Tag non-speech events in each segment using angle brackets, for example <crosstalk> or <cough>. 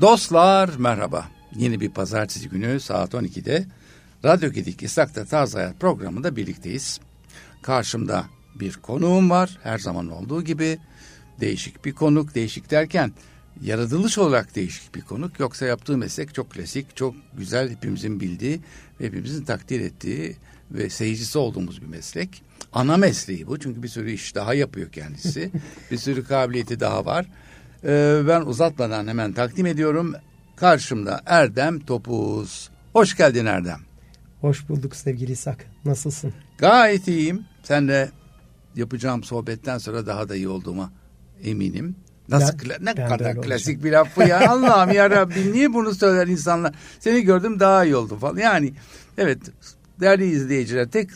Dostlar merhaba. Yeni bir pazartesi günü saat 12'de Radyo Gedik İstak'ta Taze Hayat programında birlikteyiz. Karşımda bir konuğum var her zaman olduğu gibi. Değişik bir konuk, değişik derken yaratılış olarak değişik bir konuk. Yoksa yaptığı meslek çok klasik, çok güzel, hepimizin bildiği ve hepimizin takdir ettiği ve seyircisi olduğumuz bir meslek. Ana mesleği bu çünkü bir sürü iş daha yapıyor kendisi. <laughs> bir sürü kabiliyeti daha var. Ee, ben uzatmadan hemen takdim ediyorum. Karşımda Erdem Topuz. Hoş geldin Erdem. Hoş bulduk sevgili İshak. Nasılsın? Gayet iyiyim. Sen de yapacağım sohbetten sonra daha da iyi olduğuma eminim. Nasıl ben, ne kadar klasik olacağım. bir laf bu ya. <laughs> Allah'ım ya Rabbi niye bunu söyler insanlar? Seni gördüm daha iyi oldu falan. Yani evet değerli izleyiciler tek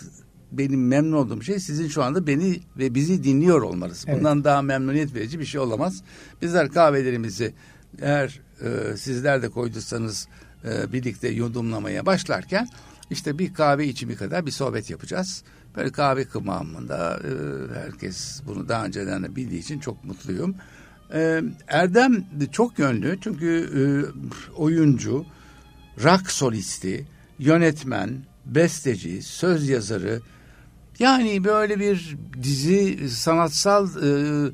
benim memnun olduğum şey sizin şu anda beni ve bizi dinliyor olmanız. Evet. Bundan daha memnuniyet verici bir şey olamaz. Bizler kahvelerimizi eğer e, sizler de koyduysanız e, birlikte yudumlamaya başlarken işte bir kahve içimi kadar bir sohbet yapacağız. Böyle kahve kıvamında e, herkes bunu daha önceden de bildiği için çok mutluyum. E, Erdem çok yönlü çünkü e, oyuncu, rock solisti, yönetmen, besteci, söz yazarı, yani böyle bir dizi sanatsal e,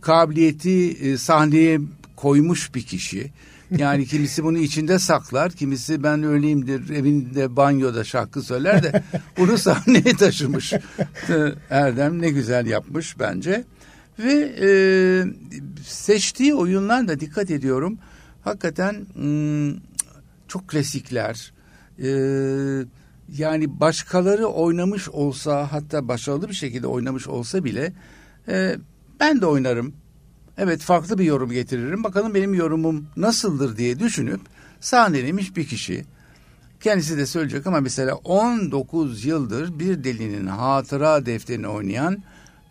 kabiliyeti e, sahneye koymuş bir kişi. Yani <laughs> kimisi bunu içinde saklar, kimisi ben öyleyimdir evinde banyoda şarkı söyler de bunu <laughs> sahneye taşımış. E, Erdem ne güzel yapmış bence. Ve e, seçtiği oyunlar da dikkat ediyorum. Hakikaten hmm, çok klasikler. Eee yani başkaları oynamış olsa hatta başarılı bir şekilde oynamış olsa bile e, ben de oynarım. Evet farklı bir yorum getiririm. Bakalım benim yorumum nasıldır diye düşünüp sahnelemiş bir kişi. Kendisi de söyleyecek ama mesela 19 yıldır bir delinin hatıra defterini oynayan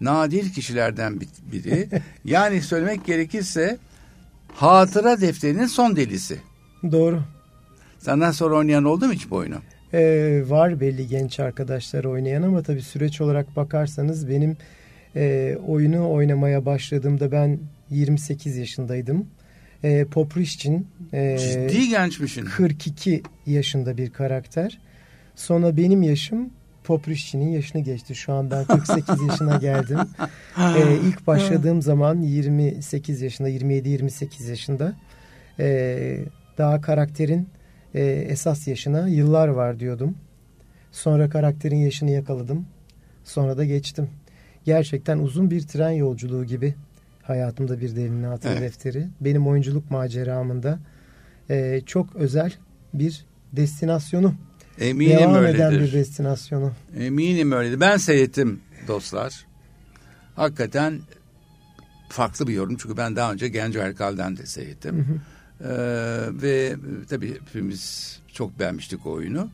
nadir kişilerden biri. <laughs> yani söylemek gerekirse hatıra defterinin son delisi. Doğru. Senden sonra oynayan oldu mu hiç bu oyunu? Ee, var belli genç arkadaşlar oynayan ama tabii süreç olarak bakarsanız benim e, oyunu oynamaya başladığımda ben 28 yaşındaydım. E, Poprişçin e, Ciddi gençmişsin. 42 yaşında bir karakter. Sonra benim yaşım Poprişçin'in yaşını geçti. Şu an ben 48 <laughs> yaşına geldim. Ee, ilk başladığım zaman 28 yaşında, 27-28 yaşında. Ee, daha karakterin e, esas yaşına yıllar var diyordum. Sonra karakterin yaşını yakaladım. Sonra da geçtim. Gerçekten uzun bir tren yolculuğu gibi hayatımda bir derin hatıra evet. defteri. Benim oyunculuk maceramında e, çok özel bir destinasyonu. Eminim Devam öyledir. eden bir destinasyonu. Eminim öyledir. Ben seyrettim dostlar. Hakikaten farklı bir yorum. Çünkü ben daha önce Genco Erkal'den de seyrettim. Hı hı. Ee, ve tabii hepimiz çok beğenmiştik o oyunu.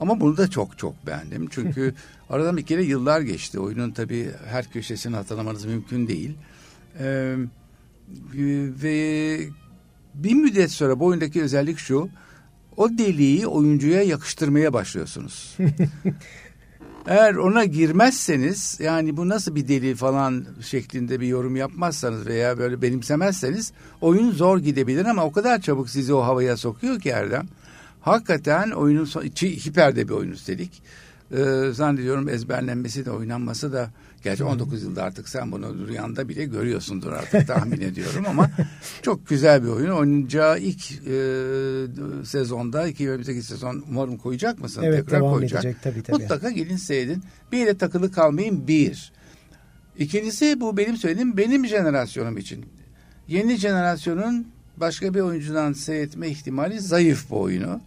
Ama bunu da çok çok beğendim. Çünkü <laughs> aradan bir kere yıllar geçti. Oyunun tabii her köşesini hatırlamanız mümkün değil. Ee, ve bir müddet sonra bu oyundaki özellik şu. O deliği oyuncuya yakıştırmaya başlıyorsunuz. <laughs> Eğer ona girmezseniz yani bu nasıl bir deli falan şeklinde bir yorum yapmazsanız veya böyle benimsemezseniz oyun zor gidebilir ama o kadar çabuk sizi o havaya sokuyor ki Erdem. Hakikaten oyunun son, hiper bir oyun üstelik. Ee, zannediyorum ezberlenmesi de oynanması da Gerçi 19 yılda artık sen bunu rüyanda bile görüyorsundur artık tahmin <laughs> ediyorum ama çok güzel bir oyun. Oynayacağı ilk e, sezonda 2008 sezon umarım koyacak mısın? Evet Tekrar devam koyacak. edecek tabii tabii. Mutlaka gelin seyredin. Bir yere takılı kalmayın bir. İkincisi bu benim söylediğim benim jenerasyonum için. Yeni jenerasyonun başka bir oyuncudan seyretme ihtimali zayıf bu oyunu.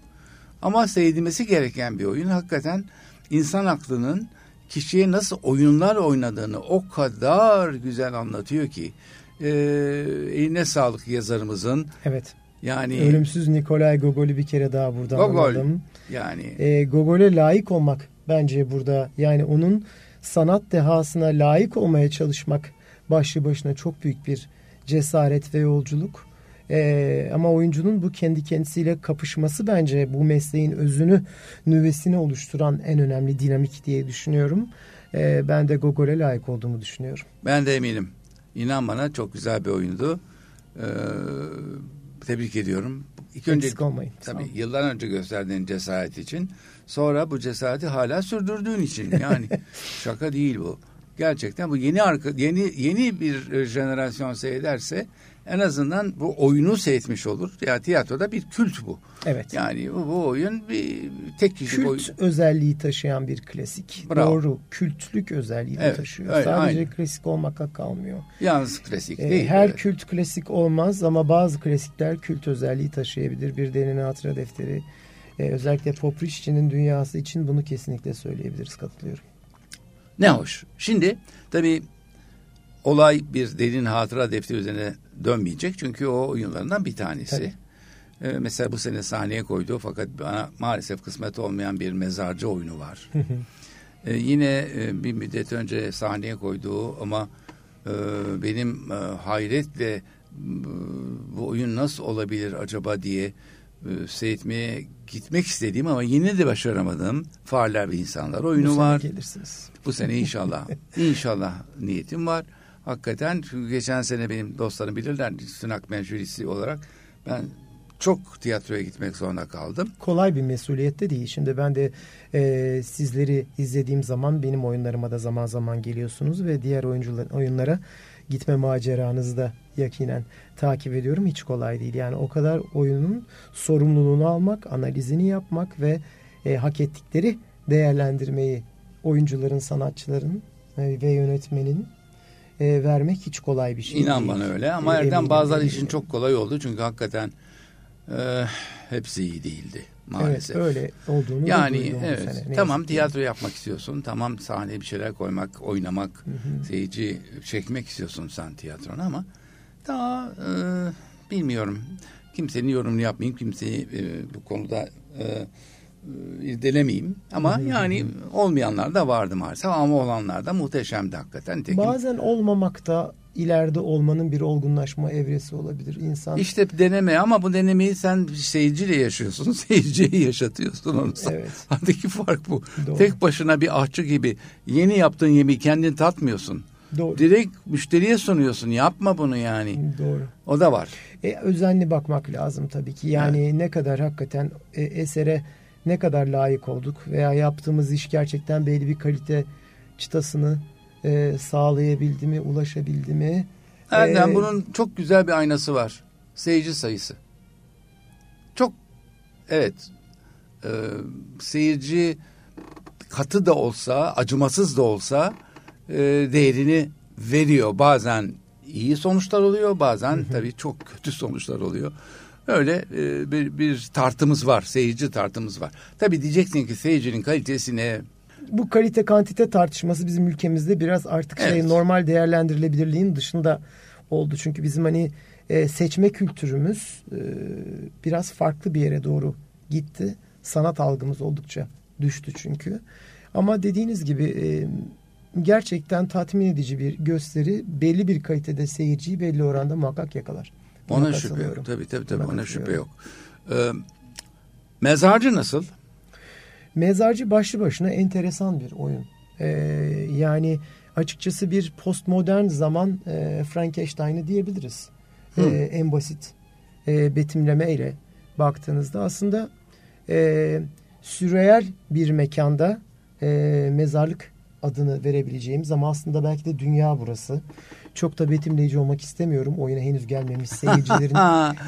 Ama seyredilmesi gereken bir oyun. Hakikaten insan aklının kişiye nasıl oyunlar oynadığını o kadar güzel anlatıyor ki e, eline sağlık yazarımızın. Evet. Yani ölümsüz Nikolay Gogol'ü bir kere daha burada Gogol, anladım. Yani e, Gogol'e layık olmak bence burada yani onun sanat dehasına layık olmaya çalışmak başlı başına çok büyük bir cesaret ve yolculuk. Ee, ama oyuncunun bu kendi kendisiyle kapışması bence bu mesleğin özünü, nüvesini oluşturan en önemli dinamik diye düşünüyorum. Ee, ben de Gogol'e layık olduğumu düşünüyorum. Ben de eminim. İnan bana çok güzel bir oyundu. Ee, Tebrik ediyorum. İlk önce olmayın. Tabii yıllar önce gösterdiğin cesaret için sonra bu cesareti hala sürdürdüğün için yani <laughs> şaka değil bu. Gerçekten bu yeni arka yeni yeni bir e, jenerasyon seyrederse en azından bu oyunu seyretmiş olur. Ya tiyatroda bir kült bu. Evet. Yani bu, bu oyun bir tek kişi Kült oyun. özelliği taşıyan bir klasik. Bravo. Doğru. Kültlük özelliği evet, taşıyor. Öyle, Sadece aynen. klasik olmakla kalmıyor. Yalnız klasik ee, değil. Her evet. kült klasik olmaz ama bazı klasikler kült özelliği taşıyabilir. Bir derin hatıra defteri. Ee, özellikle Poprişçi'nin dünyası için bunu kesinlikle söyleyebiliriz. Katılıyorum. Ne hoş. Şimdi tabii olay bir derin hatıra defteri üzerine dönmeyecek. Çünkü o oyunlarından bir tanesi. Ee, mesela bu sene sahneye koyduğu fakat bana maalesef kısmet olmayan bir mezarcı oyunu var. ee, yine e, bir müddet önce sahneye koyduğu ama e, benim e, hayretle e, bu oyun nasıl olabilir acaba diye e, seyretmeye gitmek istediğim ama yine de başaramadığım Fareler ve İnsanlar oyunu bu var. gelirsiniz. Bu sene inşallah. <laughs> inşallah niyetim var. Hakikaten çünkü geçen sene benim dostlarım bilirler Sınak menjurisi olarak ben çok tiyatroya gitmek zorunda kaldım. Kolay bir mesuliyet de değil. Şimdi ben de e, sizleri izlediğim zaman benim oyunlarıma da zaman zaman geliyorsunuz ve diğer oyuncular oyunlara gitme maceranızı da yakinen takip ediyorum. Hiç kolay değil. Yani o kadar oyunun sorumluluğunu almak, analizini yapmak ve e, hak ettikleri değerlendirmeyi oyuncuların, sanatçıların e, ve yönetmenin e, vermek hiç kolay bir şey İnan değil. bana öyle ama e, Erdem bazıları için çok kolay oldu çünkü hakikaten e, hepsi iyi değildi maalesef. Evet öyle olduğunu yani evet sene. tamam tiyatro yapmak istiyorsun tamam sahneye bir şeyler koymak oynamak hı hı. seyirci çekmek istiyorsun sen tiyatronu ama daha e, bilmiyorum kimsenin yorumunu yapmayayım kimseyi e, bu konuda e, irdelemeyeyim. Ama yani olmayanlar da vardı maalesef ama olanlar da muhteşemdi hakikaten. Tekim, Bazen olmamak da ileride olmanın bir olgunlaşma evresi olabilir insan. İşte deneme ama bu denemeyi sen seyirciyle yaşıyorsun. <laughs> Seyirciye yaşatıyorsun onu. Evet. <laughs> Aradaki fark bu. Doğru. Tek başına bir ahçı gibi yeni yaptığın yemeği kendin tatmıyorsun. Doğru. Direkt müşteriye sunuyorsun. Yapma bunu yani. Doğru. O da var. E, özenli bakmak lazım tabii ki. Yani evet. ne kadar hakikaten e, esere ne kadar layık olduk veya yaptığımız iş gerçekten belli bir kalite çıtasını e, sağlayabildi mi, ulaşabildi mi? Erdem ee, bunun çok güzel bir aynası var. Seyirci sayısı. Çok evet e, seyirci katı da olsa, acımasız da olsa e, değerini veriyor. Bazen iyi sonuçlar oluyor, bazen tabii çok kötü sonuçlar oluyor. Öyle e, bir, bir tartımız var, seyirci tartımız var. Tabii diyeceksin ki seyircinin kalitesi ne? Bu kalite kantite tartışması bizim ülkemizde biraz artık şey, evet. şey normal değerlendirilebilirliğin dışında oldu. Çünkü bizim hani e, seçme kültürümüz e, biraz farklı bir yere doğru gitti. Sanat algımız oldukça düştü çünkü. Ama dediğiniz gibi e, gerçekten tatmin edici bir gösteri belli bir kalitede seyirciyi belli oranda muhakkak yakalar. Ona şüphe yok. Tabii tabii tabii ona, ona şüphe yok. Ee, mezarcı nasıl? Mezarcı başlı başına enteresan bir oyun. Ee, yani açıkçası bir postmodern zaman e, Frankenstein'ı diyebiliriz. Ee, en basit e, betimlemeyle baktığınızda aslında e, süreyel bir mekanda e, mezarlık adını verebileceğimiz ama aslında belki de dünya burası. Çok da betimleyici olmak istemiyorum. Oyuna henüz gelmemiş <laughs> seyircilerin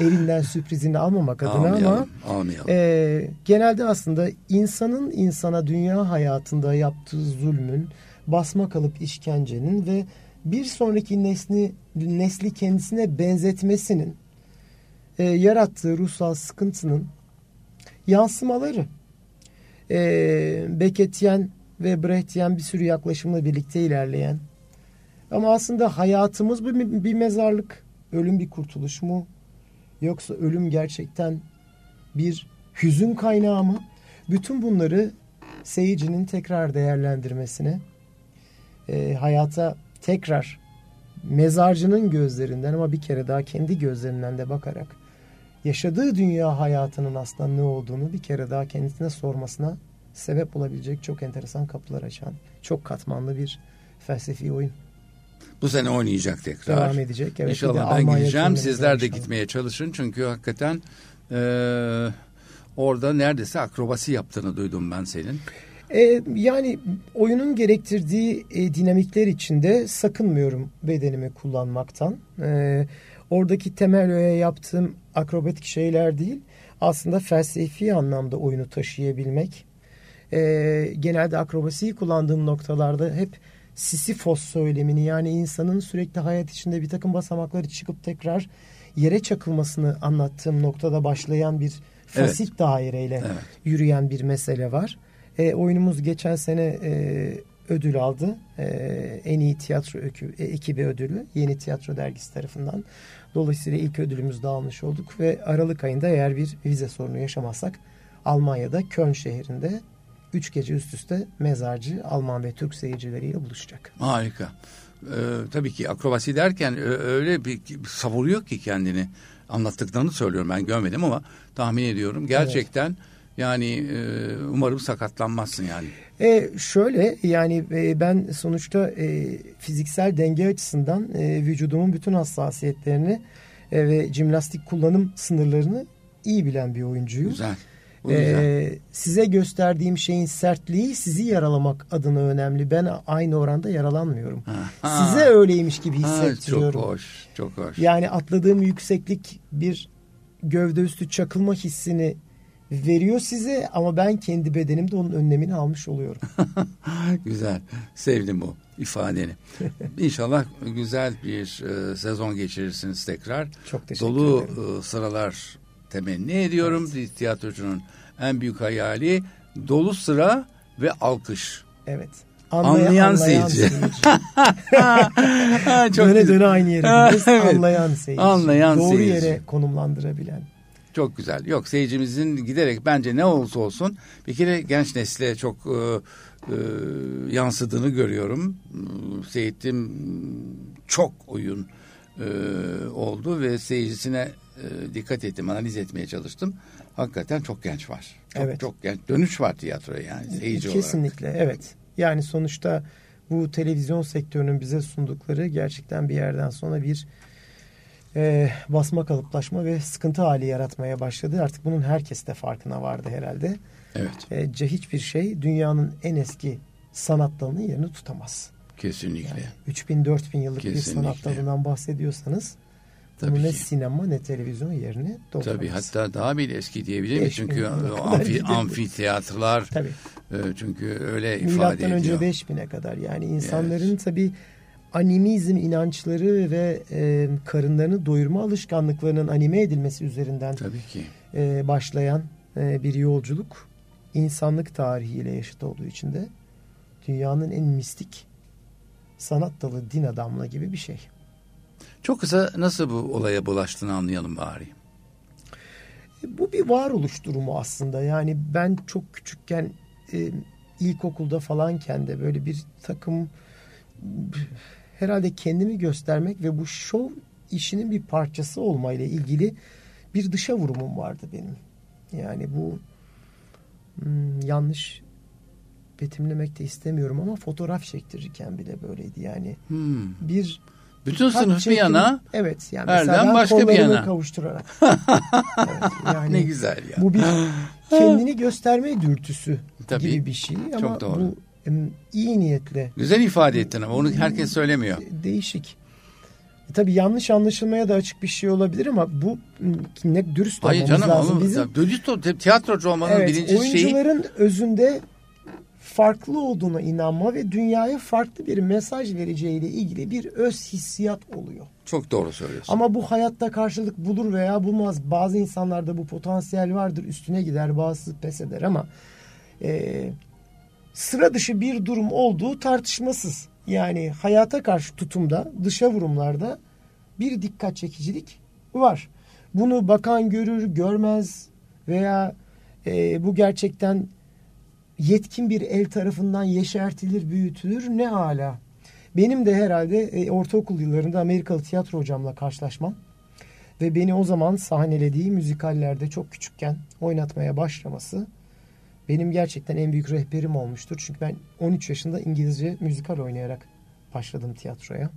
<laughs> elinden sürprizini almamak adına almayalım, ama almayalım. E, genelde aslında insanın insana dünya hayatında yaptığı zulmün, basma kalıp işkencenin ve bir sonraki nesli, nesli kendisine benzetmesinin e, yarattığı ruhsal sıkıntının yansımaları. E, Beketyen ve Brechtyen bir sürü yaklaşımla birlikte ilerleyen ama aslında hayatımız bir, bir mezarlık. Ölüm bir kurtuluş mu? Yoksa ölüm gerçekten bir hüzün kaynağı mı? Bütün bunları seyircinin tekrar değerlendirmesine, e, hayata tekrar mezarcının gözlerinden ama bir kere daha kendi gözlerinden de bakarak yaşadığı dünya hayatının aslında ne olduğunu bir kere daha kendisine sormasına sebep olabilecek çok enteresan kapılar açan, çok katmanlı bir felsefi oyun. Bu sene oynayacak tekrar. Devam edecek. Evet, İnşallah ben gideceğim. Sizler de inşallah. gitmeye çalışın. Çünkü hakikaten e, orada neredeyse akrobasi yaptığını duydum ben senin. E, yani oyunun gerektirdiği e, dinamikler içinde sakınmıyorum bedenimi kullanmaktan. E, oradaki temel öğe yaptığım akrobatik şeyler değil. Aslında felsefi anlamda oyunu taşıyabilmek. E, genelde akrobasiyi kullandığım noktalarda hep Sisyphos söylemini yani insanın sürekli hayat içinde bir takım basamakları çıkıp tekrar yere çakılmasını anlattığım noktada başlayan bir fasit evet. daireyle evet. yürüyen bir mesele var. E, oyunumuz geçen sene e, ödül aldı. E, en iyi tiyatro e, ekibi ödülü Yeni Tiyatro Dergisi tarafından. Dolayısıyla ilk ödülümüzü de almış olduk ve Aralık ayında eğer bir vize sorunu yaşamazsak Almanya'da Köln şehrinde 3 gece üst üste mezarcı Alman ve Türk seyircileriyle buluşacak. Harika. Ee, tabii ki akrobasi derken öyle bir savuruyor ki kendini anlattıklarını söylüyorum ben görmedim ama tahmin ediyorum gerçekten evet. yani e, umarım sakatlanmazsın yani. E, şöyle yani e, ben sonuçta e, fiziksel denge açısından e, vücudumun bütün hassasiyetlerini e, ve jimnastik kullanım sınırlarını iyi bilen bir oyuncuyum. Güzel. Ee, size gösterdiğim şeyin sertliği sizi yaralamak adına önemli. Ben aynı oranda yaralanmıyorum. Ha. Size öyleymiş gibi hissettiriyorum. Ha, çok hoş, çok hoş. Yani atladığım yükseklik bir gövde üstü çakılma hissini veriyor size ama ben kendi bedenimde onun önlemini almış oluyorum. <laughs> güzel. Sevdim bu ifadeni. <laughs> İnşallah güzel bir e, sezon geçirirsiniz tekrar. Çok teşekkür Dolu ederim. Dolu sıralar temenni ediyorum. Evet. Tiyatrocunun en büyük hayali dolu sıra ve alkış. Evet. Anlayan, anlayan, seyirci. seyirci. <laughs> Çok döne döne aynı yere gidiyoruz. evet. Anlayan seyirci. Anlayan Doğru seyirci. yere konumlandırabilen. Çok güzel. Yok seyircimizin giderek bence ne olursa olsun bir kere genç nesle çok e, e, yansıdığını görüyorum. Seyittim çok oyun e, oldu ve seyircisine e, dikkat ettim, analiz etmeye çalıştım. Hakikaten çok genç var. Çok, evet. Çok genç. Dönüş var tiyatroya yani seyirci olarak. Kesinlikle evet. Yani sonuçta bu televizyon sektörünün bize sundukları gerçekten bir yerden sonra bir e, basma kalıplaşma ve sıkıntı hali yaratmaya başladı. Artık bunun herkes de farkına vardı herhalde. Evet. E, hiçbir şey dünyanın en eski sanat dalının yerini tutamaz. Kesinlikle. Yani 3000-4000 yıllık Kesinlikle. bir sanat dalından bahsediyorsanız Tabii Bunu ne ki. sinema ne televizyon yerine doldurmaz. Tabii hatta daha bile eski diyebilir miyiz? Çünkü <laughs> amfi, amfiteyatrolar Tabii. E, çünkü öyle Milattan ifade ediyor. Önce 5000'e kadar yani insanların evet. tabii animizm inançları ve e, karınlarını doyurma alışkanlıklarının anime edilmesi üzerinden Tabii ki. E, başlayan e, bir yolculuk insanlık tarihiyle yaşıt olduğu için de dünyanın en mistik sanat dalı din adamla gibi bir şey. Çok kısa nasıl bu olaya bulaştığını anlayalım bari. Bu bir varoluş durumu aslında. Yani ben çok küçükken e, ilkokulda falanken de böyle bir takım herhalde kendimi göstermek ve bu şov işinin bir parçası olmayla ilgili bir dışa vurumum vardı benim. Yani bu hmm, yanlış betimlemek de istemiyorum ama fotoğraf çektirirken bile böyleydi. Yani hmm. bir bütün sınıf bir yana. Evet. Yani Erdem başka bir yana. kavuşturarak. <laughs> evet, yani ne güzel ya. Bu bir <laughs> kendini gösterme dürtüsü Tabii, gibi bir şey. Ama çok doğru. bu iyi niyetle. Güzel ifade ettin ama onu herkes söylemiyor. Değişik. E, tabii yanlış anlaşılmaya da açık bir şey olabilir ama bu ne dürüst Hayır olmamız canım, lazım. Oğlum, Bizim, dürüst tiyatrocu olmanın evet, birinci oyuncuların şeyi. Oyuncuların özünde farklı olduğuna inanma ve dünyaya farklı bir mesaj vereceğiyle ilgili bir öz hissiyat oluyor. Çok doğru söylüyorsun. Ama bu hayatta karşılık bulur veya bulmaz. Bazı insanlarda bu potansiyel vardır üstüne gider bazı pes eder ama e, sıra dışı bir durum olduğu tartışmasız. Yani hayata karşı tutumda dışa vurumlarda bir dikkat çekicilik var. Bunu bakan görür görmez veya e, bu gerçekten yetkin bir el tarafından yeşertilir, büyütülür ne hala. Benim de herhalde e, ortaokul yıllarında Amerikalı tiyatro hocamla karşılaşmam ve beni o zaman sahnelediği müzikallerde çok küçükken oynatmaya başlaması benim gerçekten en büyük rehberim olmuştur. Çünkü ben 13 yaşında İngilizce müzikal oynayarak başladım tiyatroya.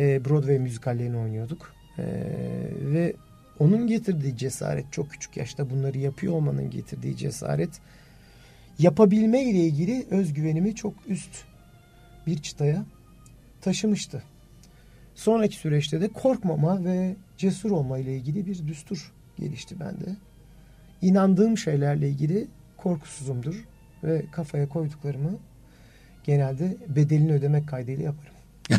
E, Broadway müzikallerini oynuyorduk. E, ve onun getirdiği cesaret çok küçük yaşta bunları yapıyor olmanın getirdiği cesaret yapabilme ile ilgili özgüvenimi çok üst bir çıtaya taşımıştı. Sonraki süreçte de korkmama ve cesur olma ile ilgili bir düstur gelişti bende. İnandığım şeylerle ilgili korkusuzumdur ve kafaya koyduklarımı genelde bedelini ödemek kaydıyla yaparım. <laughs>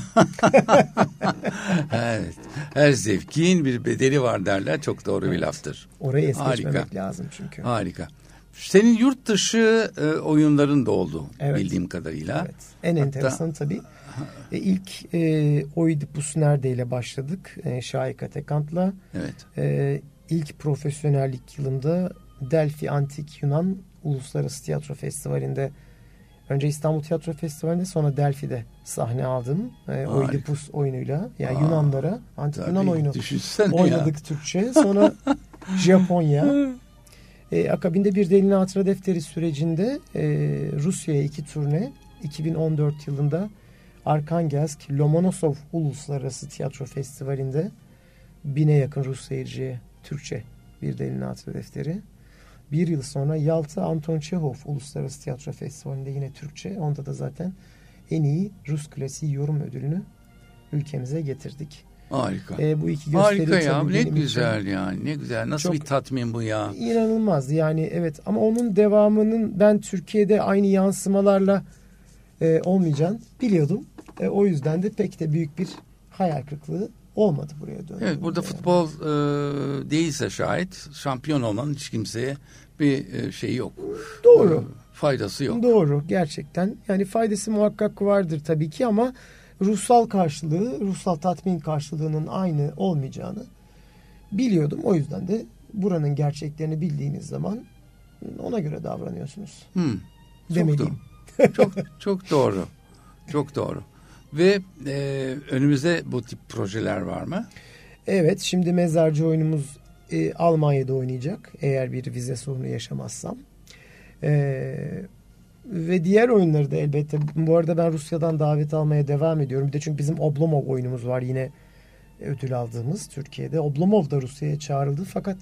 evet. Her zevkin bir bedeli var derler. Çok doğru evet. bir laftır. Orayı es geçmemek lazım çünkü. Harika. Senin yurt dışı e, oyunların da oldu evet. bildiğim kadarıyla. Evet. En Hatta... enteresan tabii. E, ilk e, Oidipus Nerede ile başladık. E, Şahika Tekant'la. Evet. E, ilk profesyonellik yılında Delphi Antik Yunan Uluslararası Tiyatro Festivali'nde önce İstanbul Tiyatro Festivali'nde sonra Delphi'de sahne aldım. E, Oidipus oyunuyla. Yani Aa, Yunanlara Antik Yunan oyunu oynadık ya. Türkçe. Sonra <laughs> Japonya. <laughs> E, akabinde bir Delin Hatıra Defteri sürecinde e, Rusya'ya iki turne 2014 yılında Arkhangelsk Lomonosov Uluslararası Tiyatro Festivali'nde bine yakın Rus seyirciye Türkçe bir Delin Hatıra Defteri. Bir yıl sonra Yalta Anton Çehov Uluslararası Tiyatro Festivali'nde yine Türkçe. Onda da zaten en iyi Rus klasiği yorum ödülünü ülkemize getirdik. Harika. E, bu iki gösteri Harika ya ne güzel için. yani ne güzel nasıl bir tatmin bu ya. İnanılmaz yani evet ama onun devamının ben Türkiye'de aynı yansımalarla e, olmayacağını biliyordum. E, o yüzden de pek de büyük bir hayal kırıklığı olmadı buraya döndüm. Evet burada yani. futbol e, değilse şayet şampiyon olan hiç kimseye bir e, şey yok. Doğru. E, faydası yok. Doğru gerçekten yani faydası muhakkak vardır tabii ki ama ruhsal karşılığı, ruhsal tatmin karşılığının aynı olmayacağını biliyordum. O yüzden de buranın gerçeklerini bildiğiniz zaman ona göre davranıyorsunuz. Hmm, Demeliyim. Çok, çok, çok doğru. Çok doğru. Ve e, önümüzde bu tip projeler var mı? Evet, şimdi mezarcı oyunumuz e, Almanya'da oynayacak. Eğer bir vize sorunu yaşamazsam. E, ve diğer oyunları da elbette. Bu arada ben Rusya'dan davet almaya devam ediyorum. Bir de çünkü bizim Oblomov oyunumuz var yine ödül aldığımız Türkiye'de. Oblomov da Rusya'ya çağrıldı fakat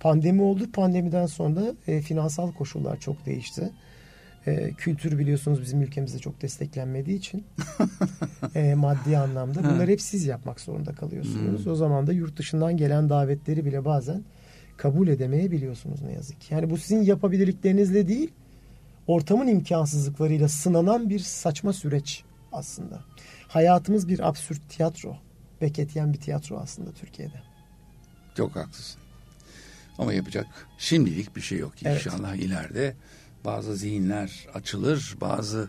pandemi oldu. Pandemiden sonra e, finansal koşullar çok değişti. E, kültür biliyorsunuz bizim ülkemizde çok desteklenmediği için <laughs> e, maddi anlamda bunları hep siz yapmak zorunda kalıyorsunuz. Hmm. O zaman da yurt dışından gelen davetleri bile bazen kabul edemeyebiliyorsunuz ne yazık ki. Yani bu sizin yapabilirliklerinizle değil ortamın imkansızlıklarıyla sınanan bir saçma süreç aslında. Hayatımız bir absürt tiyatro. Beketyen bir tiyatro aslında Türkiye'de. Çok haklısın. Ama yapacak şimdilik bir şey yok. İnşallah evet. ileride bazı zihinler açılır, bazı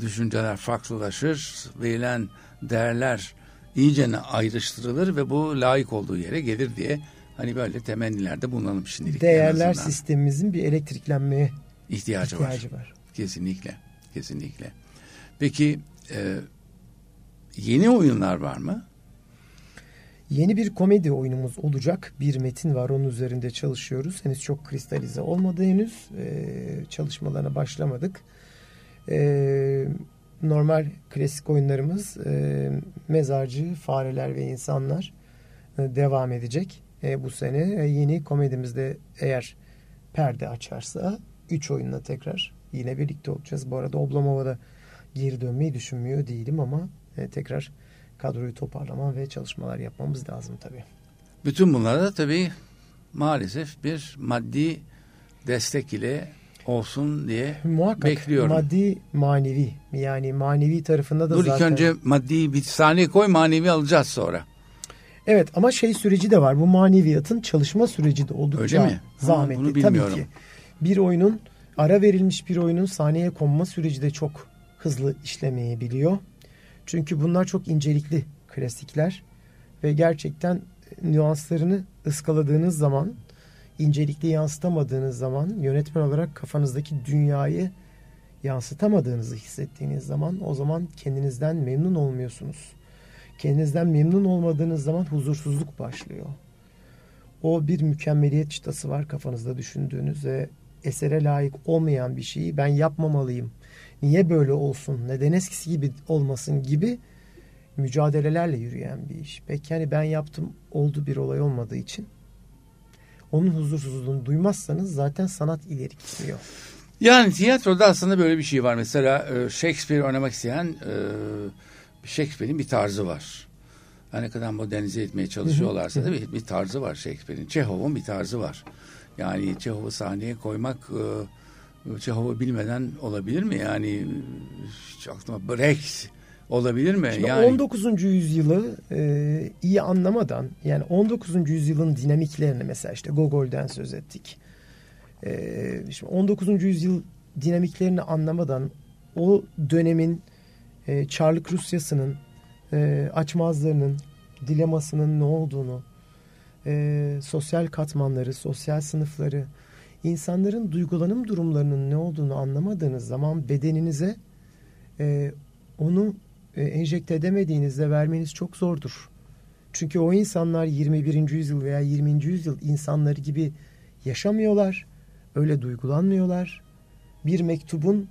düşünceler farklılaşır, verilen değerler iyicene ayrıştırılır ve bu layık olduğu yere gelir diye hani böyle temennilerde bulunalım şimdilik. Değerler sistemimizin bir elektriklenmeye ihtiyacı, ihtiyacı var. var. Kesinlikle, kesinlikle. Peki e, yeni oyunlar var mı? Yeni bir komedi oyunumuz olacak. Bir metin var onun üzerinde çalışıyoruz. Henüz çok kristalize olmadı henüz. Ee, çalışmalarına başlamadık. Ee, normal klasik oyunlarımız e, Mezarcı, Fareler ve İnsanlar e, devam edecek. E, bu sene e, yeni komedimizde eğer perde açarsa üç oyunla tekrar yine birlikte olacağız. Bu arada Oblomov'a geri dönmeyi düşünmüyor değilim ama e, tekrar kadroyu toparlama ve çalışmalar yapmamız lazım tabii. Bütün bunlara da tabii maalesef bir maddi destek ile olsun diye <laughs> Muhakkak, bekliyorum. Maddi manevi yani manevi tarafında da Dur zaten. ilk önce maddi bir saniye koy manevi alacağız sonra. Evet ama şey süreci de var. Bu maneviyatın çalışma süreci de oldukça Öyle mi? zahmetli. Ha, bunu bilmiyorum. Tabii ki. Bir oyunun ara verilmiş bir oyunun sahneye konma süreci de çok hızlı işlemeyebiliyor. Çünkü bunlar çok incelikli klasikler ve gerçekten nüanslarını ıskaladığınız zaman, incelikli yansıtamadığınız zaman, yönetmen olarak kafanızdaki dünyayı yansıtamadığınızı hissettiğiniz zaman o zaman kendinizden memnun olmuyorsunuz. Kendinizden memnun olmadığınız zaman huzursuzluk başlıyor. O bir mükemmeliyet çıtası var kafanızda düşündüğünüz ve esere layık olmayan bir şeyi ben yapmamalıyım niye böyle olsun, neden eskisi gibi olmasın gibi mücadelelerle yürüyen bir iş. Peki yani ben yaptım oldu bir olay olmadığı için onun huzursuzluğunu duymazsanız zaten sanat ileri gitmiyor. Yani tiyatroda aslında böyle bir şey var. Mesela e, Shakespeare oynamak isteyen e, Shakespeare'in bir tarzı var. Her ne kadar modernize etmeye çalışıyorlarsa da bir, bir tarzı var Shakespeare'in. Çehov'un bir tarzı var. Yani Çehov'u sahneye koymak e, Çehov'u bilmeden olabilir mi? Yani hiç aklıma Brecht olabilir mi? Şimdi yani 19. yüzyılı e, iyi anlamadan yani 19. yüzyılın dinamiklerini mesela işte Gogol'den söz ettik. E, şimdi 19. yüzyıl dinamiklerini anlamadan o dönemin e, Çarlık Rusyası'nın e, açmazlarının dilemasının ne olduğunu e, sosyal katmanları, sosyal sınıfları insanların duygulanım durumlarının ne olduğunu anlamadığınız zaman bedeninize e, onu e, enjekte edemediğinizde vermeniz çok zordur. Çünkü o insanlar 21. yüzyıl veya 20. yüzyıl insanları gibi yaşamıyorlar. Öyle duygulanmıyorlar. Bir mektubun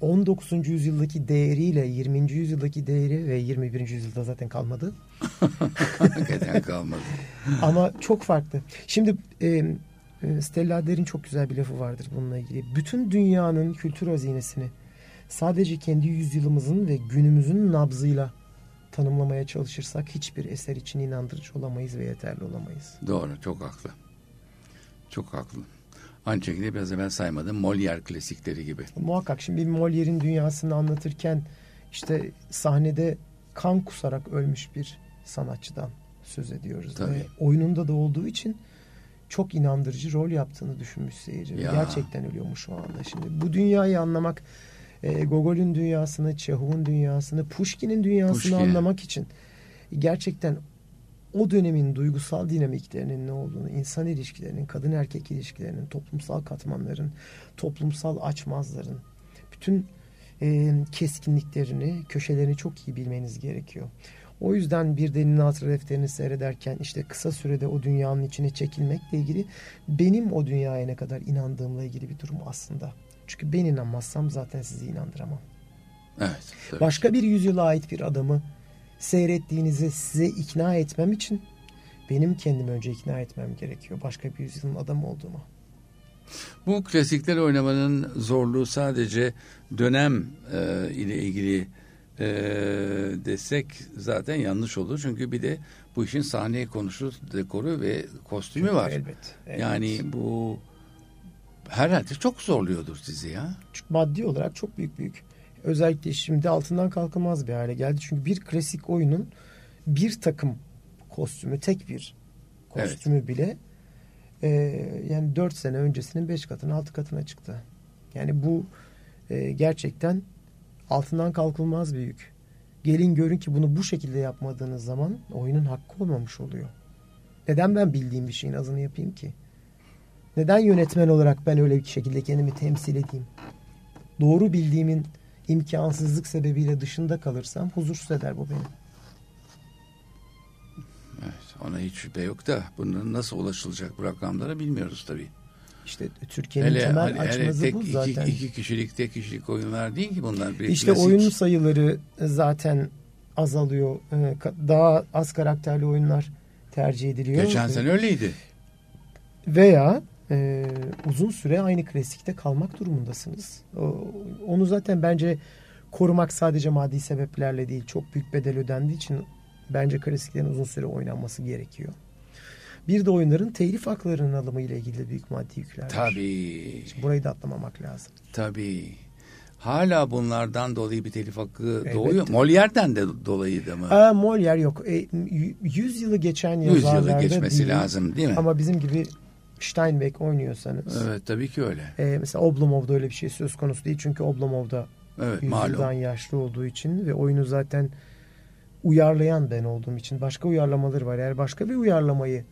19. E, yüzyıldaki değeriyle 20. yüzyıldaki değeri ve 21. yüzyılda zaten kalmadı. Hakikaten kalmadı. <laughs> Ama çok farklı. Şimdi e, Stella Der'in çok güzel bir lafı vardır bununla ilgili. Bütün dünyanın kültür hazinesini sadece kendi yüzyılımızın ve günümüzün nabzıyla tanımlamaya çalışırsak hiçbir eser için inandırıcı olamayız ve yeterli olamayız. Doğru, çok haklı. Çok haklı. Aynı şekilde biraz evvel saymadım Molière klasikleri gibi. Muhakkak şimdi bir Molière'in dünyasını anlatırken işte sahnede kan kusarak ölmüş bir sanatçıdan söz ediyoruz. Tabii. Ve oyununda da olduğu için çok inandırıcı rol yaptığını düşünmüş seyirci. Ya. Gerçekten ölüyormuş o anda. Şimdi bu dünyayı anlamak e, Gogol'ün dünyasını, Çehov'un dünyasını, Pushkin'in dünyasını Pushkin. anlamak için gerçekten o dönemin duygusal dinamiklerinin ne olduğunu, insan ilişkilerinin, kadın erkek ilişkilerinin, toplumsal katmanların, toplumsal açmazların, bütün e, keskinliklerini, köşelerini çok iyi bilmeniz gerekiyor. O yüzden bir delinin hatıra defterini seyrederken işte kısa sürede o dünyanın içine çekilmekle ilgili benim o dünyaya ne kadar inandığımla ilgili bir durum aslında. Çünkü ben inanmazsam zaten sizi inandıramam. Evet. Başka bir yüzyıla ait bir adamı seyrettiğinizi size ikna etmem için benim kendimi önce ikna etmem gerekiyor. Başka bir yüzyılın adamı olduğumu. Bu klasikler oynamanın zorluğu sadece dönem e, ile ilgili e, desek zaten yanlış olur. Çünkü bir de bu işin sahneye konuşu, dekoru ve kostümü Çünkü var. Elbet, elbet. Yani bu herhalde çok zorluyordur sizi ya. Çünkü maddi olarak çok büyük büyük. Özellikle şimdi altından kalkılmaz bir hale geldi. Çünkü bir klasik oyunun bir takım kostümü, tek bir kostümü evet. bile e, yani dört sene öncesinin beş katına, altı katına çıktı. Yani bu e, gerçekten altından kalkılmaz bir yük. Gelin görün ki bunu bu şekilde yapmadığınız zaman oyunun hakkı olmamış oluyor. Neden ben bildiğim bir şeyin azını yapayım ki? Neden yönetmen olarak ben öyle bir şekilde kendimi temsil edeyim? Doğru bildiğimin imkansızlık sebebiyle dışında kalırsam huzursuz eder bu beni. Evet, ona hiç şüphe yok da bunun nasıl ulaşılacak bu rakamlara bilmiyoruz tabii. İşte Türkiye'nin hele, temel hele, açmazı tek, bu zaten. Iki, iki kişilik, tek kişilik oyunlar değil ki bunlar. Bir işte klasik. oyun sayıları zaten azalıyor. Ee, daha az karakterli oyunlar tercih ediliyor. Geçen sene öyleydi. Veya e, uzun süre aynı klasikte kalmak durumundasınız. O, onu zaten bence korumak sadece maddi sebeplerle değil çok büyük bedel ödendiği için bence klasiklerin uzun süre oynanması gerekiyor. Bir de oyunların telif haklarının alımı ile ilgili büyük maddi yükler var. Tabii. Şimdi burayı da atlamamak lazım. Tabii. Hala bunlardan dolayı bir telif hakkı evet. doğuyor. Molière'den de dolayı da mı? Aa, Molière yok. E, 100 yılı geçen yazarlarda 100 yılı geçmesi değil. lazım değil mi? Ama bizim gibi Steinbeck oynuyorsanız. Evet tabii ki öyle. E, mesela Oblomov'da öyle bir şey söz konusu değil. Çünkü Oblomov'da evet, yüzyıldan yaşlı olduğu için ve oyunu zaten uyarlayan ben olduğum için başka uyarlamaları var. Eğer başka bir uyarlamayı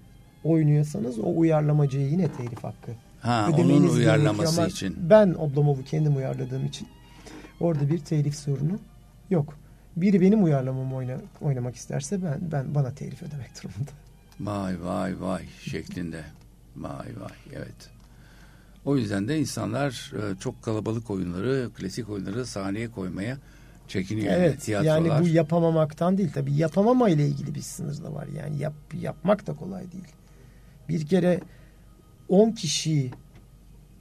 oynuyorsanız o uyarlamacıya yine telif hakkı. Ha, onun uyarlaması için. Ben Oblomov'u kendim uyarladığım için orada bir telif sorunu yok. Biri benim uyarlamamı oyna, oynamak isterse ben ben bana telif ödemek durumunda. Vay vay vay şeklinde. Vay vay evet. O yüzden de insanlar e, çok kalabalık oyunları, klasik oyunları sahneye koymaya Çekiniyor evet, yani, yani bu yapamamaktan değil tabii yapamama ile ilgili bir sınır da var. Yani yap, yapmak da kolay değil. Bir kere 10 kişiyi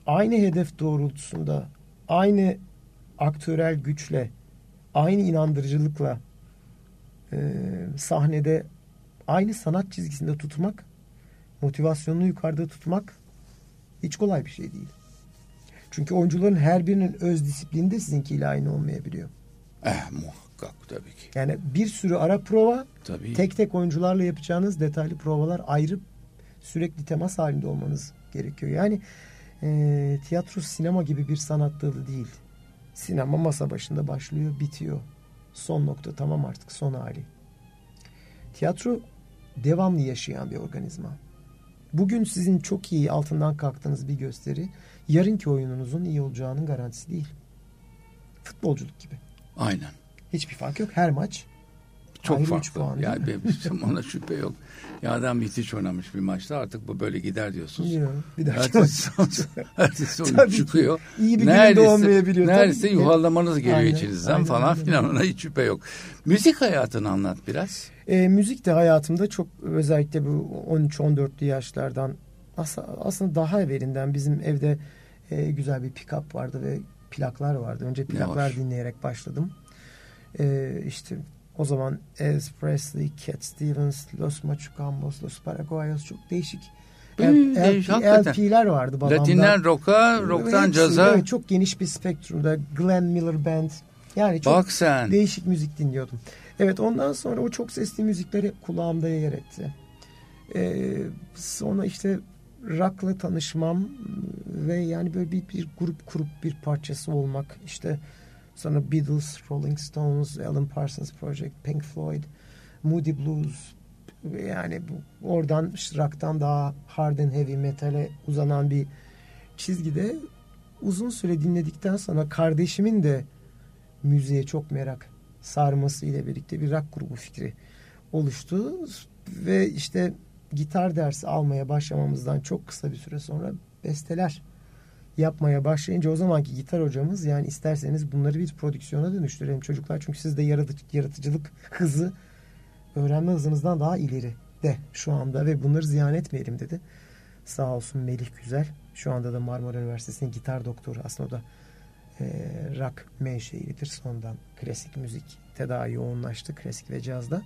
aynı hedef doğrultusunda aynı aktörel güçle aynı inandırıcılıkla e, sahnede aynı sanat çizgisinde tutmak motivasyonunu yukarıda tutmak hiç kolay bir şey değil. Çünkü oyuncuların her birinin öz disiplini de sizinkiyle aynı olmayabiliyor. Eh muhakkak tabii ki. Yani bir sürü ara prova tabii. tek tek oyuncularla yapacağınız detaylı provalar ayrı sürekli temas halinde olmanız gerekiyor. Yani e, tiyatro sinema gibi bir sanat dalı değil. Sinema masa başında başlıyor bitiyor. Son nokta tamam artık son hali. Tiyatro devamlı yaşayan bir organizma. Bugün sizin çok iyi altından kalktığınız bir gösteri yarınki oyununuzun iyi olacağının garantisi değil. Futbolculuk gibi. Aynen. Hiçbir fark yok. Her maç çok Ayrı farklı. Puan, yani benim ona şüphe yok. Ya adam hiç oynamış bir maçta artık bu böyle gider diyorsunuz. Yok, bir ertesi <laughs> ertesi çıkıyor. İyi bir neredeyse, günde olmayabiliyor. Neredeyse tabii. yuvarlamanız geliyor aynen, içinizden aynen, falan aynen. filan ona hiç şüphe yok. Müzik hayatını anlat biraz. E, müzik de hayatımda çok özellikle bu 13-14'lü yaşlardan aslında daha evvelinden bizim evde e, güzel bir pick-up vardı ve plaklar vardı. Önce plaklar dinleyerek başladım. E, işte o zaman Elvis Presley, Cat Stevens, Los Machucambos, Los Paraguayos çok değişik değiş, LP'ler vardı babamda. Latinden rock'a, rock'tan caza. Evet, çok geniş bir spektrumda. Glenn Miller Band. Yani çok Bak sen. değişik müzik dinliyordum. Evet ondan sonra o çok sesli müzikleri kulağımda yer etti. Ee, sonra işte rock'la tanışmam ve yani böyle bir, bir grup kurup bir parçası olmak işte Sonra Beatles, Rolling Stones, Alan Parsons Project, Pink Floyd, Moody Blues. Yani oradan rock'tan daha hard and heavy metale uzanan bir çizgide uzun süre dinledikten sonra kardeşimin de müziğe çok merak sarması ile birlikte bir rock grubu fikri oluştu. Ve işte gitar dersi almaya başlamamızdan çok kısa bir süre sonra besteler yapmaya başlayınca o zamanki gitar hocamız yani isterseniz bunları bir prodüksiyona dönüştürelim çocuklar. Çünkü sizde yaratıcı, yaratıcılık hızı öğrenme hızınızdan daha ileri de şu anda ve bunları ziyan etmeyelim dedi. Sağ olsun Melih Güzel. Şu anda da Marmara Üniversitesi'nin gitar doktoru. Aslında o da e, rock menşeilidir. Sondan klasik müzik daha yoğunlaştı. Klasik ve cazda.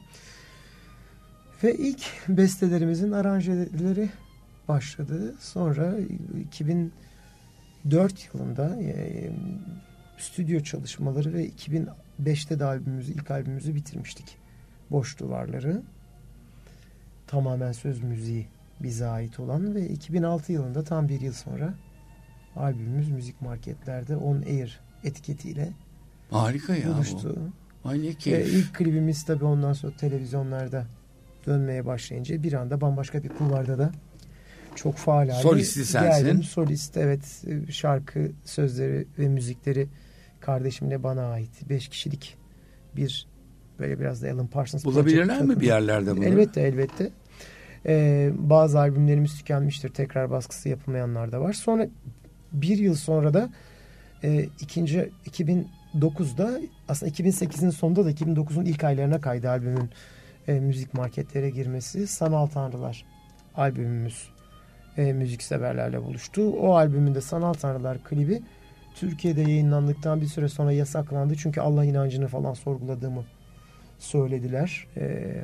Ve ilk bestelerimizin aranjeleri başladı. Sonra 2000 2004 yılında e, stüdyo çalışmaları ve 2005'te de albümümüzü, ilk albümümüzü bitirmiştik. Boş Duvarları. Tamamen söz müziği bize ait olan ve 2006 yılında tam bir yıl sonra albümümüz müzik marketlerde On Air etiketiyle Harika ya buluştu. bu. Ay ne keyif. Ve ilk klibimiz tabii ondan sonra televizyonlarda dönmeye başlayınca bir anda bambaşka bir kulvarda da çok faal hale Solisti sensin. Geldim. Solist evet şarkı sözleri ve müzikleri kardeşimle bana ait. Beş kişilik bir böyle biraz da Alan Parsons. Bulabilirler mi bir yerlerde bunu? Elbette elbette. Ee, bazı albümlerimiz tükenmiştir. Tekrar baskısı yapılmayanlar da var. Sonra bir yıl sonra da e, ikinci 2009'da aslında 2008'in sonunda da 2009'un ilk aylarına kaydı albümün e, müzik marketlere girmesi. Sanal Tanrılar albümümüz e, müzikseverlerle buluştu. O albümünde Sanal Tanrılar klibi Türkiye'de yayınlandıktan bir süre sonra yasaklandı. Çünkü Allah inancını falan sorguladığımı söylediler. E,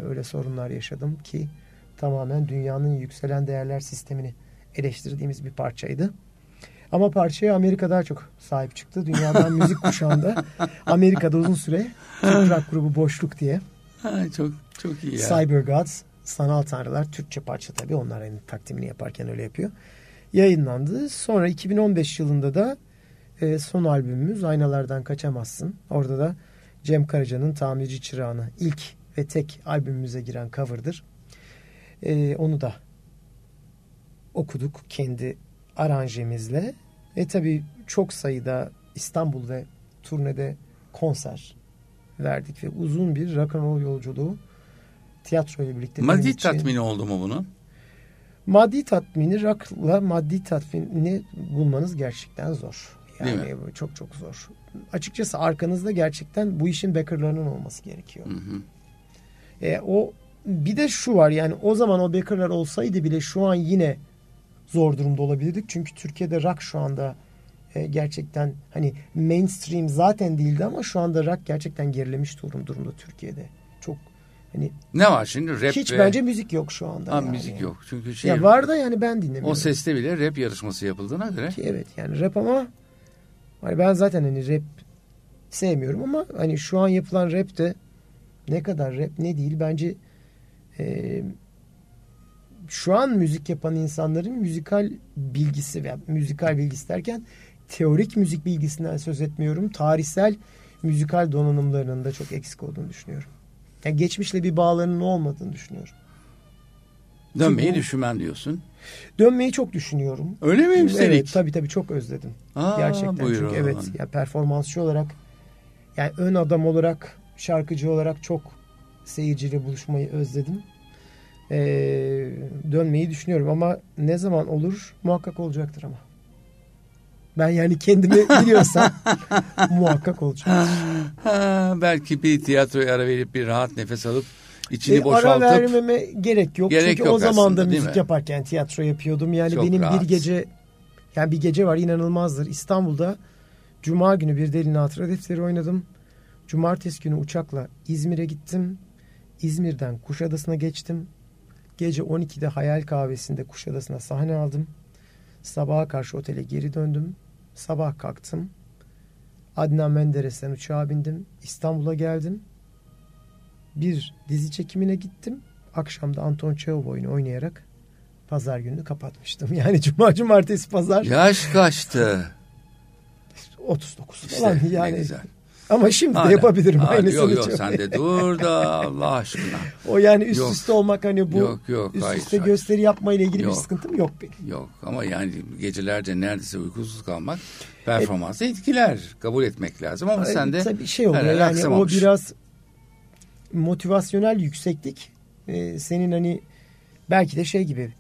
öyle sorunlar yaşadım ki tamamen dünyanın yükselen değerler sistemini eleştirdiğimiz bir parçaydı. Ama parçaya Amerika daha çok sahip çıktı. Dünyadan müzik kuşağında <laughs> Amerika'da uzun süre Türk rock grubu Boşluk diye. Ha, çok çok iyi ya. Cyber Gods Sanal Tanrılar Türkçe parça tabii onlar hani takdimini yaparken öyle yapıyor. Yayınlandı. Sonra 2015 yılında da e, son albümümüz Aynalardan Kaçamazsın. Orada da Cem Karaca'nın Tamirci Çırağını ilk ve tek albümümüze giren cover'dır. E, onu da okuduk kendi aranjemizle. E tabii çok sayıda İstanbul ve turnede konser verdik ve uzun bir rock'n'roll yolculuğu tiyatro ile birlikte. Maddi için, tatmini oldu mu bunun? Maddi tatmini rakla maddi tatmini bulmanız gerçekten zor. Yani çok çok zor. açıkçası arkanızda gerçekten bu işin backerlarının olması gerekiyor. Hı hı. E, o bir de şu var yani o zaman o backerlar olsaydı bile şu an yine zor durumda olabilirdik. Çünkü Türkiye'de rock şu anda e, gerçekten hani mainstream zaten değildi ama şu anda rock gerçekten gerilemiş durum durumda Türkiye'de. Çok hani ne var şimdi rap hiç ve... bence müzik yok şu anda. Ha, yani. müzik yok. Çünkü şey ya var da yani ben dinlemiyorum. O seste bile rap yarışması yapıldığına göre. Ki evet yani rap ama hani ben zaten hani rap sevmiyorum ama hani şu an yapılan rap de ne kadar rap ne değil bence e, şu an müzik yapan insanların müzikal bilgisi veya müzikal bilgisi derken teorik müzik bilgisinden söz etmiyorum. Tarihsel müzikal donanımlarının da çok eksik olduğunu düşünüyorum. Yani geçmişle bir bağlarının olmadığını düşünüyorum. Dönmeyi Çünkü, düşünmen diyorsun. Dönmeyi çok düşünüyorum. Öyle mi üstelik? Evet tabii tabii çok özledim. Aa, Gerçekten çünkü evet ya performansçı olarak yani ön adam olarak şarkıcı olarak çok seyirciyle buluşmayı özledim. Ee, dönmeyi düşünüyorum ama ne zaman olur muhakkak olacaktır ama. Ben yani kendimi biliyorsam <laughs> muhakkak olacak. belki bir tiyatroya ara verip bir rahat nefes alıp içini e, boşaltıp. Ara vermeme gerek yok. Gerek Çünkü yok o zaman da müzik yaparken tiyatro yapıyordum. Yani Çok benim rahat. bir gece yani bir gece var inanılmazdır. İstanbul'da Cuma günü bir delin hatıra defteri oynadım. Cumartesi günü uçakla İzmir'e gittim. İzmir'den Kuşadası'na geçtim. Gece 12'de Hayal Kahvesi'nde Kuşadası'na sahne aldım. Sabaha karşı otele geri döndüm. Sabah kalktım. Adnan Menderes'ten uçağa bindim. İstanbul'a geldim. Bir dizi çekimine gittim. Akşamda Anton Çehov oyunu oynayarak pazar gününü kapatmıştım. <laughs> Yani cuma, cumartesi, pazar. Yaş kaçtı? 39 falan işte, yani. güzel. Ama şimdi Hala. de yapabilirim Hala. aynısını. Yok yok sen de dur da Allah aşkına. O yani üst yok. üste olmak hani bu yok, yok, üst hayır, üste hayır. gösteri yapmayla ilgili yok. bir sıkıntım yok benim. Yok ama yani gecelerce neredeyse uykusuz kalmak performansı e, etkiler. Kabul etmek lazım ama e, sen de tabii şey oluyor yani aksamamış. o biraz motivasyonel yükseklik e, senin hani belki de şey gibi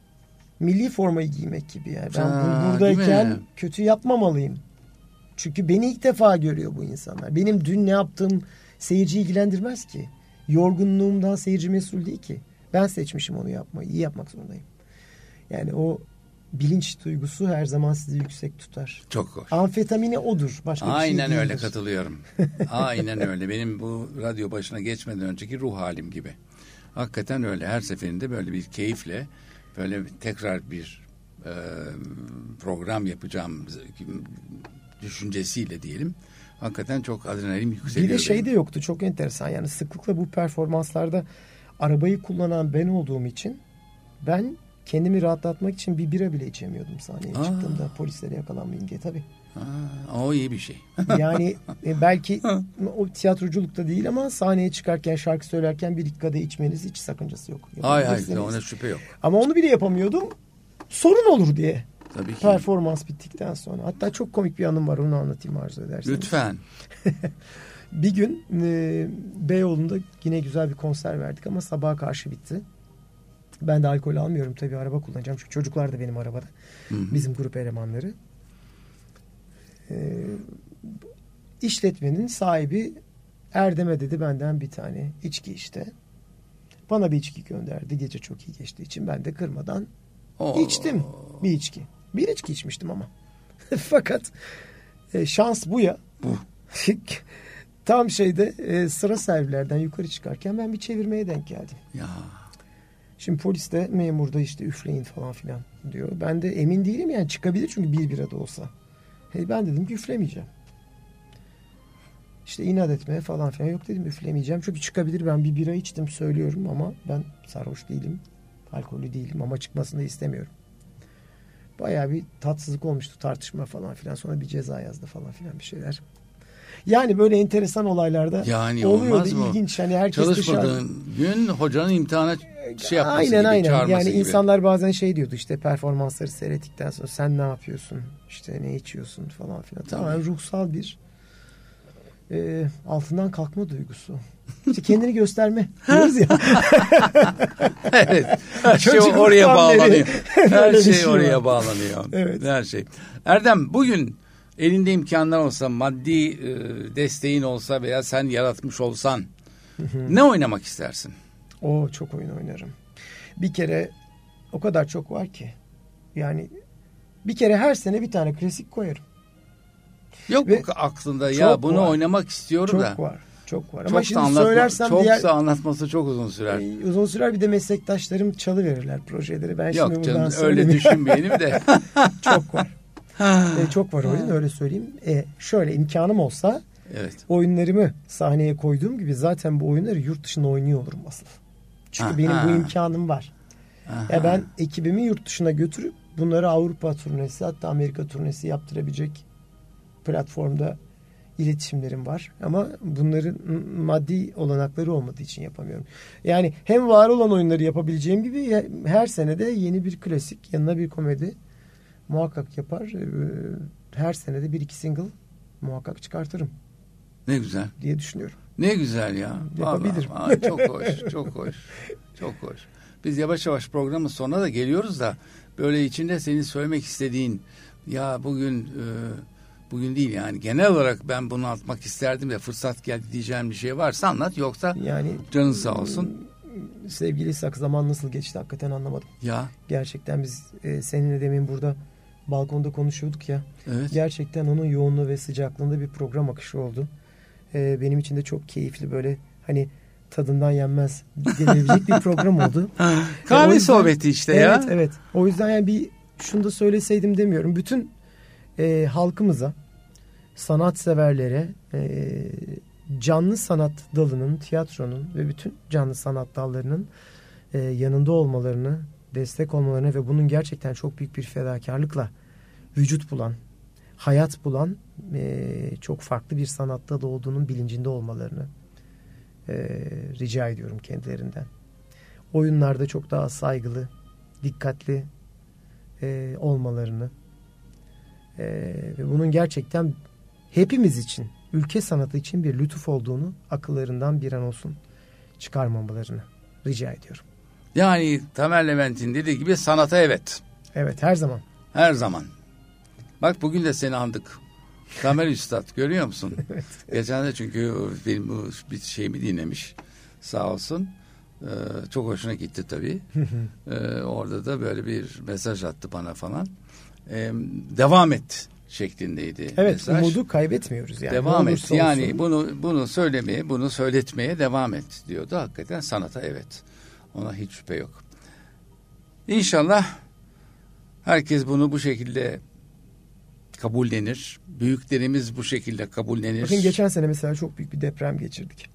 milli formayı giymek gibi yani. Ben ha, buradayken kötü yapmamalıyım. Çünkü beni ilk defa görüyor bu insanlar. Benim dün ne yaptığım seyirci ilgilendirmez ki. Yorgunluğumdan seyirci mesul değil ki. Ben seçmişim onu yapmayı. İyi yapmak zorundayım. Yani o bilinç duygusu her zaman sizi yüksek tutar. Çok hoş. Amfetamini odur. Başka Aynen bir şey öyle katılıyorum. <laughs> Aynen öyle. Benim bu radyo başına geçmeden önceki ruh halim gibi. Hakikaten öyle. Her seferinde böyle bir keyifle böyle tekrar bir e, program yapacağım düşüncesiyle diyelim. Hakikaten çok adrenalin yükseliyor. Bir de şey de yoktu çok enteresan yani sıklıkla bu performanslarda arabayı kullanan ben olduğum için ben kendimi rahatlatmak için bir bira bile içemiyordum sahneye Aa. çıktığımda polislere yakalanmayayım diye tabii. Aa, o iyi bir şey. <laughs> yani e, belki o tiyatroculukta değil ama sahneye çıkarken şarkı söylerken bir iki kadeh içmeniz hiç sakıncası yok. Hayır hayır ona şüphe yok. Ama onu bile yapamıyordum. Sorun olur diye. Tabii ki. Performans bittikten sonra. Hatta çok komik bir anım var onu anlatayım arzu ederseniz. Lütfen. <laughs> bir gün e, Beyoğlu'nda yine güzel bir konser verdik ama sabaha karşı bitti. Ben de alkol almıyorum tabii araba kullanacağım çünkü çocuklar da benim arabada. Hı-hı. Bizim grup elemanları. E, işletmenin sahibi Erdem'e dedi benden bir tane içki işte. Bana bir içki gönderdi. Gece çok iyi geçtiği için ben de kırmadan Oo. içtim bir içki. Bir içki içmiştim ama. <laughs> Fakat e, şans bu ya. <laughs> Tam şeyde e, sıra servislerden yukarı çıkarken ben bir çevirmeye denk geldim. Ya. Şimdi polis de memurda işte üfleyin falan filan diyor. Ben de emin değilim yani çıkabilir çünkü bir bira da olsa. Hey, ben dedim ki üflemeyeceğim. İşte inat etmeye falan filan yok dedim üflemeyeceğim. Çünkü çıkabilir ben bir bira içtim söylüyorum ama ben sarhoş değilim. Alkollü değilim ama çıkmasını da istemiyorum. Baya bir tatsızlık olmuştu tartışma falan filan. Sonra bir ceza yazdı falan filan bir şeyler. Yani böyle enteresan olaylarda yani oluyordu mı? ilginç. Hani herkes Çalışmadığın dışarı... gün hocanın imtihana şey yapması aynen, gibi, aynen. Yani gibi. insanlar bazen şey diyordu işte performansları seyrettikten sonra sen ne yapıyorsun? İşte ne içiyorsun falan filan. Tamamen ruhsal bir e, altından kalkma duygusu. İşte kendini gösterme <laughs> diyoruz ya. <laughs> evet. Her şey oraya bağlanıyor. <laughs> Her şey oraya bağlanıyor. Evet. Her şey. Erdem bugün elinde imkanlar olsa, maddi e, desteğin olsa veya sen yaratmış olsan ne oynamak istersin? O çok oyun oynarım. Bir kere o kadar çok var ki. Yani bir kere her sene bir tane klasik koyarım. Yok Ve aklında ya bunu var. oynamak istiyorum çok da. Çok var. Çok var. Çok Ama şimdi anlatma, söylersem çok diğer... anlatması çok uzun sürer. Ee, uzun sürer bir de meslektaşlarım çalı verirler projeleri. Ben Yok şimdi canım öyle düşünmeyelim de. <laughs> çok var. <laughs> ee, çok var oyun öyle söyleyeyim. Ee, şöyle imkanım olsa evet. oyunlarımı sahneye koyduğum gibi zaten bu oyunları yurt dışında oynuyor olurum asıl. Çünkü ha, benim bu imkanım var. Aha. Ya ben ekibimi yurt dışına götürüp bunları Avrupa turnesi hatta Amerika turnesi yaptırabilecek platformda iletişimlerim var. Ama bunların maddi olanakları olmadığı için yapamıyorum. Yani hem var olan oyunları yapabileceğim gibi her senede yeni bir klasik yanına bir komedi muhakkak yapar. Ee, her senede bir iki single muhakkak çıkartırım. Ne güzel. Diye düşünüyorum. Ne güzel ya. Yapabilirim. Vallahi, çok hoş, çok hoş. Çok hoş. Biz yavaş yavaş programın sonuna da geliyoruz da böyle içinde senin söylemek istediğin ya bugün e, bugün değil yani genel olarak ben bunu atmak isterdim de fırsat geldi diyeceğim bir şey varsa anlat yoksa yani canın sağ olsun. Sevgili Sak zaman nasıl geçti hakikaten anlamadım. Ya. Gerçekten biz e, seninle demin burada balkonda konuşuyorduk ya. Evet. Gerçekten onun yoğunluğu ve sıcaklığında bir program akışı oldu. E, benim için de çok keyifli böyle hani tadından yenmez denilebilecek bir program <laughs> oldu. Kahve yüzden, sohbeti işte evet, ya. Evet evet. O yüzden yani bir şunu da söyleseydim demiyorum. Bütün e, halkımıza, sanatseverlere, e, canlı sanat dalının, tiyatronun ve bütün canlı sanat dallarının e, yanında olmalarını, destek olmalarını ve bunun gerçekten çok büyük bir fedakarlıkla vücut bulan, hayat bulan e, çok farklı bir sanat dalı olduğunun bilincinde olmalarını e, rica ediyorum kendilerinden. Oyunlarda çok daha saygılı, dikkatli e, olmalarını ve bunun gerçekten hepimiz için, ülke sanatı için bir lütuf olduğunu akıllarından bir an olsun çıkarmamalarını rica ediyorum. Yani Tamer Levent'in dediği gibi sanata evet. Evet her zaman. Her zaman. Bak bugün de seni andık. Tamer Üstad görüyor musun? <laughs> evet. Geçen de çünkü benim bir şeyimi dinlemiş sağ olsun. Ee, çok hoşuna gitti tabii. ee, orada da böyle bir mesaj attı bana falan. Ee, devam et şeklindeydi. Evet mesaj. umudu kaybetmiyoruz yani. Devam et yani olsun. bunu bunu söylemeye bunu söyletmeye devam et diyordu. Hakikaten sanata evet. Ona hiç şüphe yok. İnşallah herkes bunu bu şekilde kabullenir. Büyüklerimiz bu şekilde kabullenir. Bakın geçen sene mesela çok büyük bir deprem geçirdik.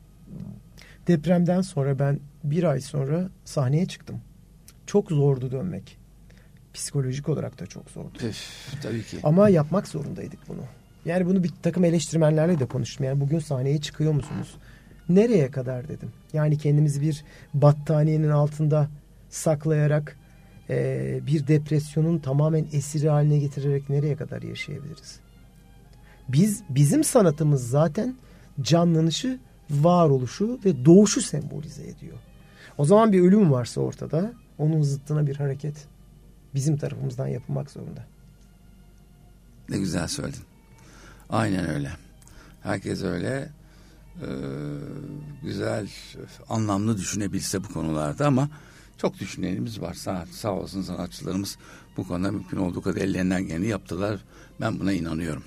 Depremden sonra ben bir ay sonra sahneye çıktım. Çok zordu dönmek. Psikolojik olarak da çok zordu. Üf, tabii ki. Ama yapmak zorundaydık bunu. Yani bunu bir takım eleştirmenlerle de konuştum. Yani bugün sahneye çıkıyor musunuz? Nereye kadar dedim. Yani kendimizi bir battaniyenin altında saklayarak e, bir depresyonun tamamen esiri haline getirerek nereye kadar yaşayabiliriz? Biz bizim sanatımız zaten canlanışı, varoluşu ve doğuşu sembolize ediyor. O zaman bir ölüm varsa ortada onun zıttına bir hareket bizim tarafımızdan yapılmak zorunda. Ne güzel söyledin. Aynen öyle. Herkes öyle e, güzel, anlamlı düşünebilse bu konularda ama çok düşünenimiz var. Sağ, sağ olsun sanatçılarımız bu konuda mümkün olduğu kadar ellerinden geleni yaptılar. Ben buna inanıyorum.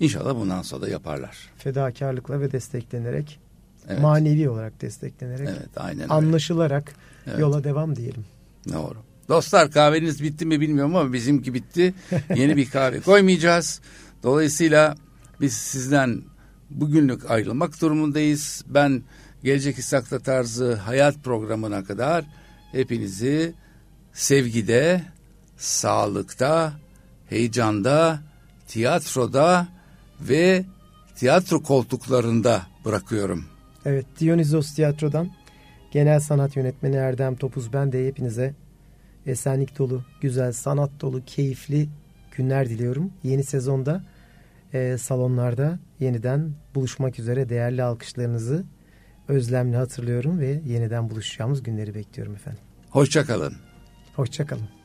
İnşallah bundan sonra da yaparlar. Fedakarlıkla ve desteklenerek, evet. manevi olarak desteklenerek, evet, aynen anlaşılarak evet. yola devam diyelim. Doğru. Dostlar kahveniz bitti mi bilmiyorum ama bizimki bitti. Yeni bir kahve <laughs> koymayacağız. Dolayısıyla biz sizden bugünlük ayrılmak durumundayız. Ben Gelecek İstakta tarzı hayat programına kadar hepinizi sevgide, sağlıkta, heyecanda, tiyatroda ve tiyatro koltuklarında bırakıyorum. Evet, Dionysos Tiyatro'dan Genel Sanat Yönetmeni Erdem Topuz ben de hepinize esenlik dolu, güzel, sanat dolu, keyifli günler diliyorum. Yeni sezonda e, salonlarda yeniden buluşmak üzere değerli alkışlarınızı özlemle hatırlıyorum ve yeniden buluşacağımız günleri bekliyorum efendim. Hoşçakalın. Hoşçakalın.